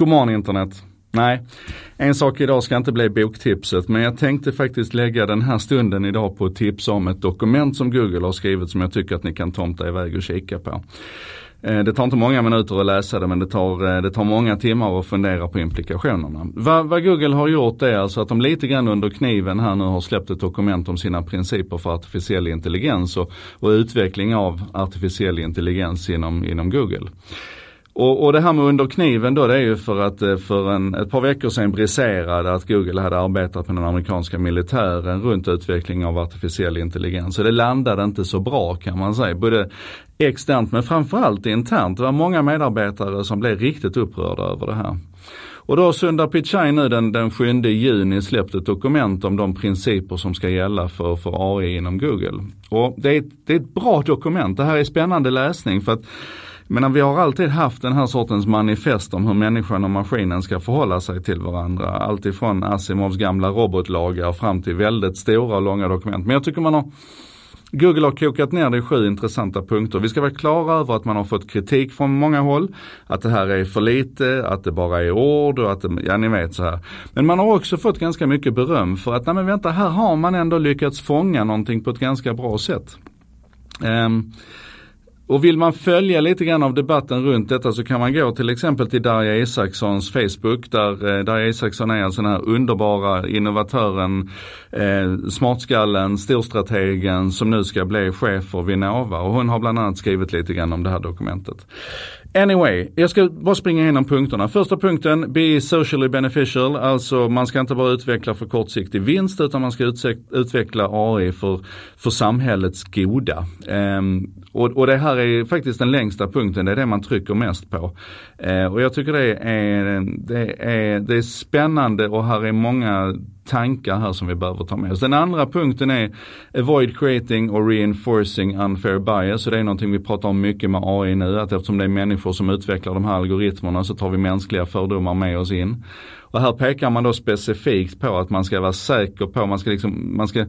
Godmorgon internet. Nej, en sak idag ska inte bli boktipset men jag tänkte faktiskt lägga den här stunden idag på att tipsa om ett dokument som Google har skrivit som jag tycker att ni kan tomta iväg och kika på. Eh, det tar inte många minuter att läsa det men det tar, eh, det tar många timmar att fundera på implikationerna. Vad, vad, Google har gjort är alltså att de lite grann under kniven här nu har släppt ett dokument om sina principer för artificiell intelligens och, och utveckling av artificiell intelligens inom, inom Google. Och, och, det här med under kniven då det är ju för att eh, för en, ett par veckor sedan briserade att Google hade arbetat med den amerikanska militären runt utveckling av artificiell intelligens. Så det landade inte så bra kan man säga. Både externt men framförallt internt. Det var många medarbetare som blev riktigt upprörda över det här. Och då har Sundar Pichai nu den, den 7 juni släppt ett dokument om de principer som ska gälla för, för AI inom Google. Och det är, det är ett bra dokument. Det här är spännande läsning för att men vi har alltid haft den här sortens manifest om hur människan och maskinen ska förhålla sig till varandra. Alltifrån Asimovs gamla robotlagar fram till väldigt stora och långa dokument. Men jag tycker man har Google har kokat ner det i sju intressanta punkter. Vi ska vara klara över att man har fått kritik från många håll. Att det här är för lite, att det bara är ord och att det, ja ni vet så här. Men man har också fått ganska mycket beröm för att, nej men vänta, här har man ändå lyckats fånga någonting på ett ganska bra sätt. Um, och vill man följa lite grann av debatten runt detta så kan man gå till exempel till Darja Isakssons Facebook där eh, Darja Isaksson är alltså den här underbara innovatören, eh, smartskallen, storstrategen som nu ska bli chef för Vinnova och hon har bland annat skrivit lite grann om det här dokumentet. Anyway, jag ska bara springa igenom punkterna. Första punkten, be socially beneficial, alltså man ska inte bara utveckla för kortsiktig vinst utan man ska utveckla AI för, för samhällets goda. Um, och, och, det här är faktiskt den längsta punkten, det är det man trycker mest på. Uh, och jag tycker det är, det, är, det är spännande och här är många tankar här som vi behöver ta med oss. Den andra punkten är avoid creating or reinforcing unfair bias. Så det är någonting vi pratar om mycket med AI nu, att eftersom det är människor som utvecklar de här algoritmerna så tar vi mänskliga fördomar med oss in. Och här pekar man då specifikt på att man ska vara säker på, man ska liksom, man ska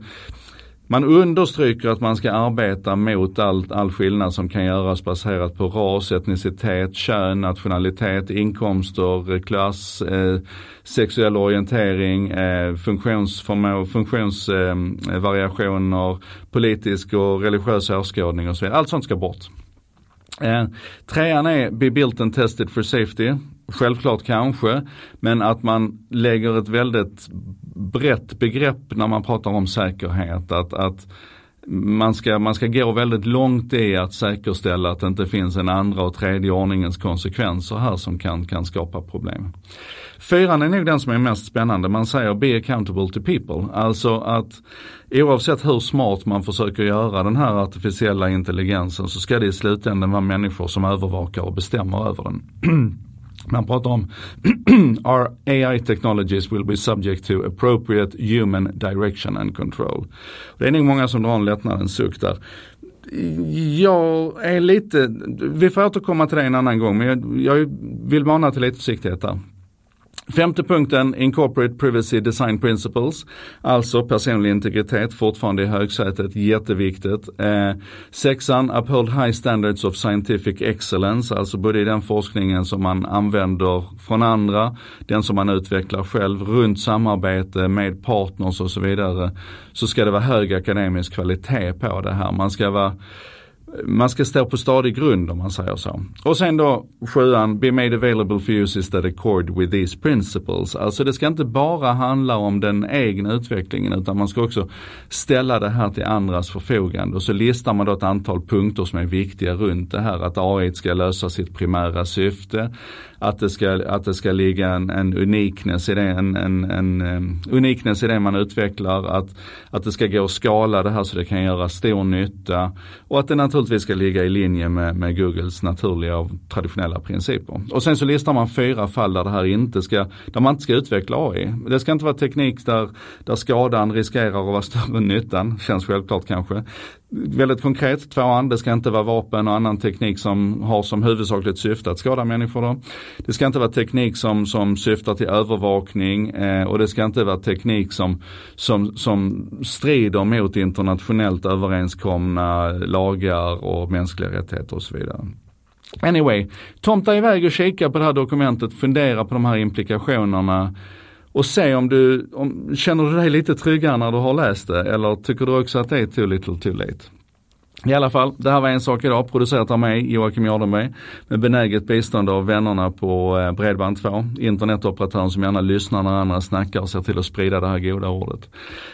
man understryker att man ska arbeta mot all, all skillnad som kan göras baserat på ras, etnicitet, kön, nationalitet, inkomster, klass, eh, sexuell orientering, eh, funktionsvariationer, eh, politisk och religiös åskådning och så vidare. Allt sånt ska bort. Eh, trean är Be built and tested for safety. Självklart kanske, men att man lägger ett väldigt brett begrepp när man pratar om säkerhet. Att, att man ska, man ska gå väldigt långt i att säkerställa att det inte finns en andra och tredje ordningens konsekvenser här som kan, kan skapa problem. Fyran är nog den som är mest spännande. Man säger be accountable to people. Alltså att oavsett hur smart man försöker göra den här artificiella intelligensen så ska det i slutändan vara människor som övervakar och bestämmer över den. Man pratar om our AI technologies will be subject to appropriate human direction and control. Det är nog många som drar en lättnadens suck där. Jag är lite, vi får återkomma till det en annan gång men jag, jag vill mana till lite försiktighet där. Femte punkten, Incorporate Privacy Design Principles. Alltså personlig integritet, fortfarande i högsätet, jätteviktigt. Eh, sexan, Uphold High Standards of Scientific Excellence, alltså både i den forskningen som man använder från andra, den som man utvecklar själv, runt samarbete med partners och så vidare. Så ska det vara hög akademisk kvalitet på det här. Man ska vara man ska stå på stadig grund om man säger så. Och sen då sjuan, be made available for uses that accord with these principles. Alltså det ska inte bara handla om den egna utvecklingen utan man ska också ställa det här till andras förfogande. Och så listar man då ett antal punkter som är viktiga runt det här. Att AI ska lösa sitt primära syfte att det ska, att det ska ligga en, en unikness i det, en, en, en unikness i det man utvecklar, att, att det ska gå att skala det här så det kan göra stor nytta och att det naturligtvis naturligtvis ska ligga i linje med, med Googles naturliga och traditionella principer. Och sen så listar man fyra fall där det här inte ska, där man inte ska utveckla AI. Det ska inte vara teknik där, där skadan riskerar att vara större än nyttan, känns självklart kanske väldigt konkret, tvåan, det ska inte vara vapen och annan teknik som har som huvudsakligt syfte att skada människor. Då. Det ska inte vara teknik som, som syftar till övervakning eh, och det ska inte vara teknik som, som, som strider mot internationellt överenskomna lagar och mänskliga rättigheter och så vidare. Anyway, tomta iväg och kika på det här dokumentet, fundera på de här implikationerna och se om du, om, känner du dig lite tryggare när du har läst det eller tycker du också att det är too little too late? I alla fall, det här var en sak idag, producerat av mig, Joakim Jardenberg, med benäget bistånd av vännerna på eh, Bredband2, internetoperatören som gärna lyssnar när andra snackar och ser till att sprida det här goda ordet.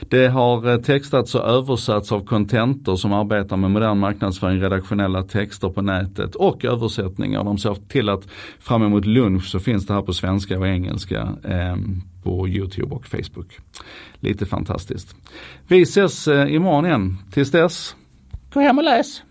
Det har eh, textats och översatts av Contentor som arbetar med modern marknadsföring, redaktionella texter på nätet och översättningar. De ser till att fram emot lunch så finns det här på svenska och engelska ehm, på Youtube och Facebook. Lite fantastiskt. Vi ses eh, imorgon igen. Tills dess Gå hem och läs.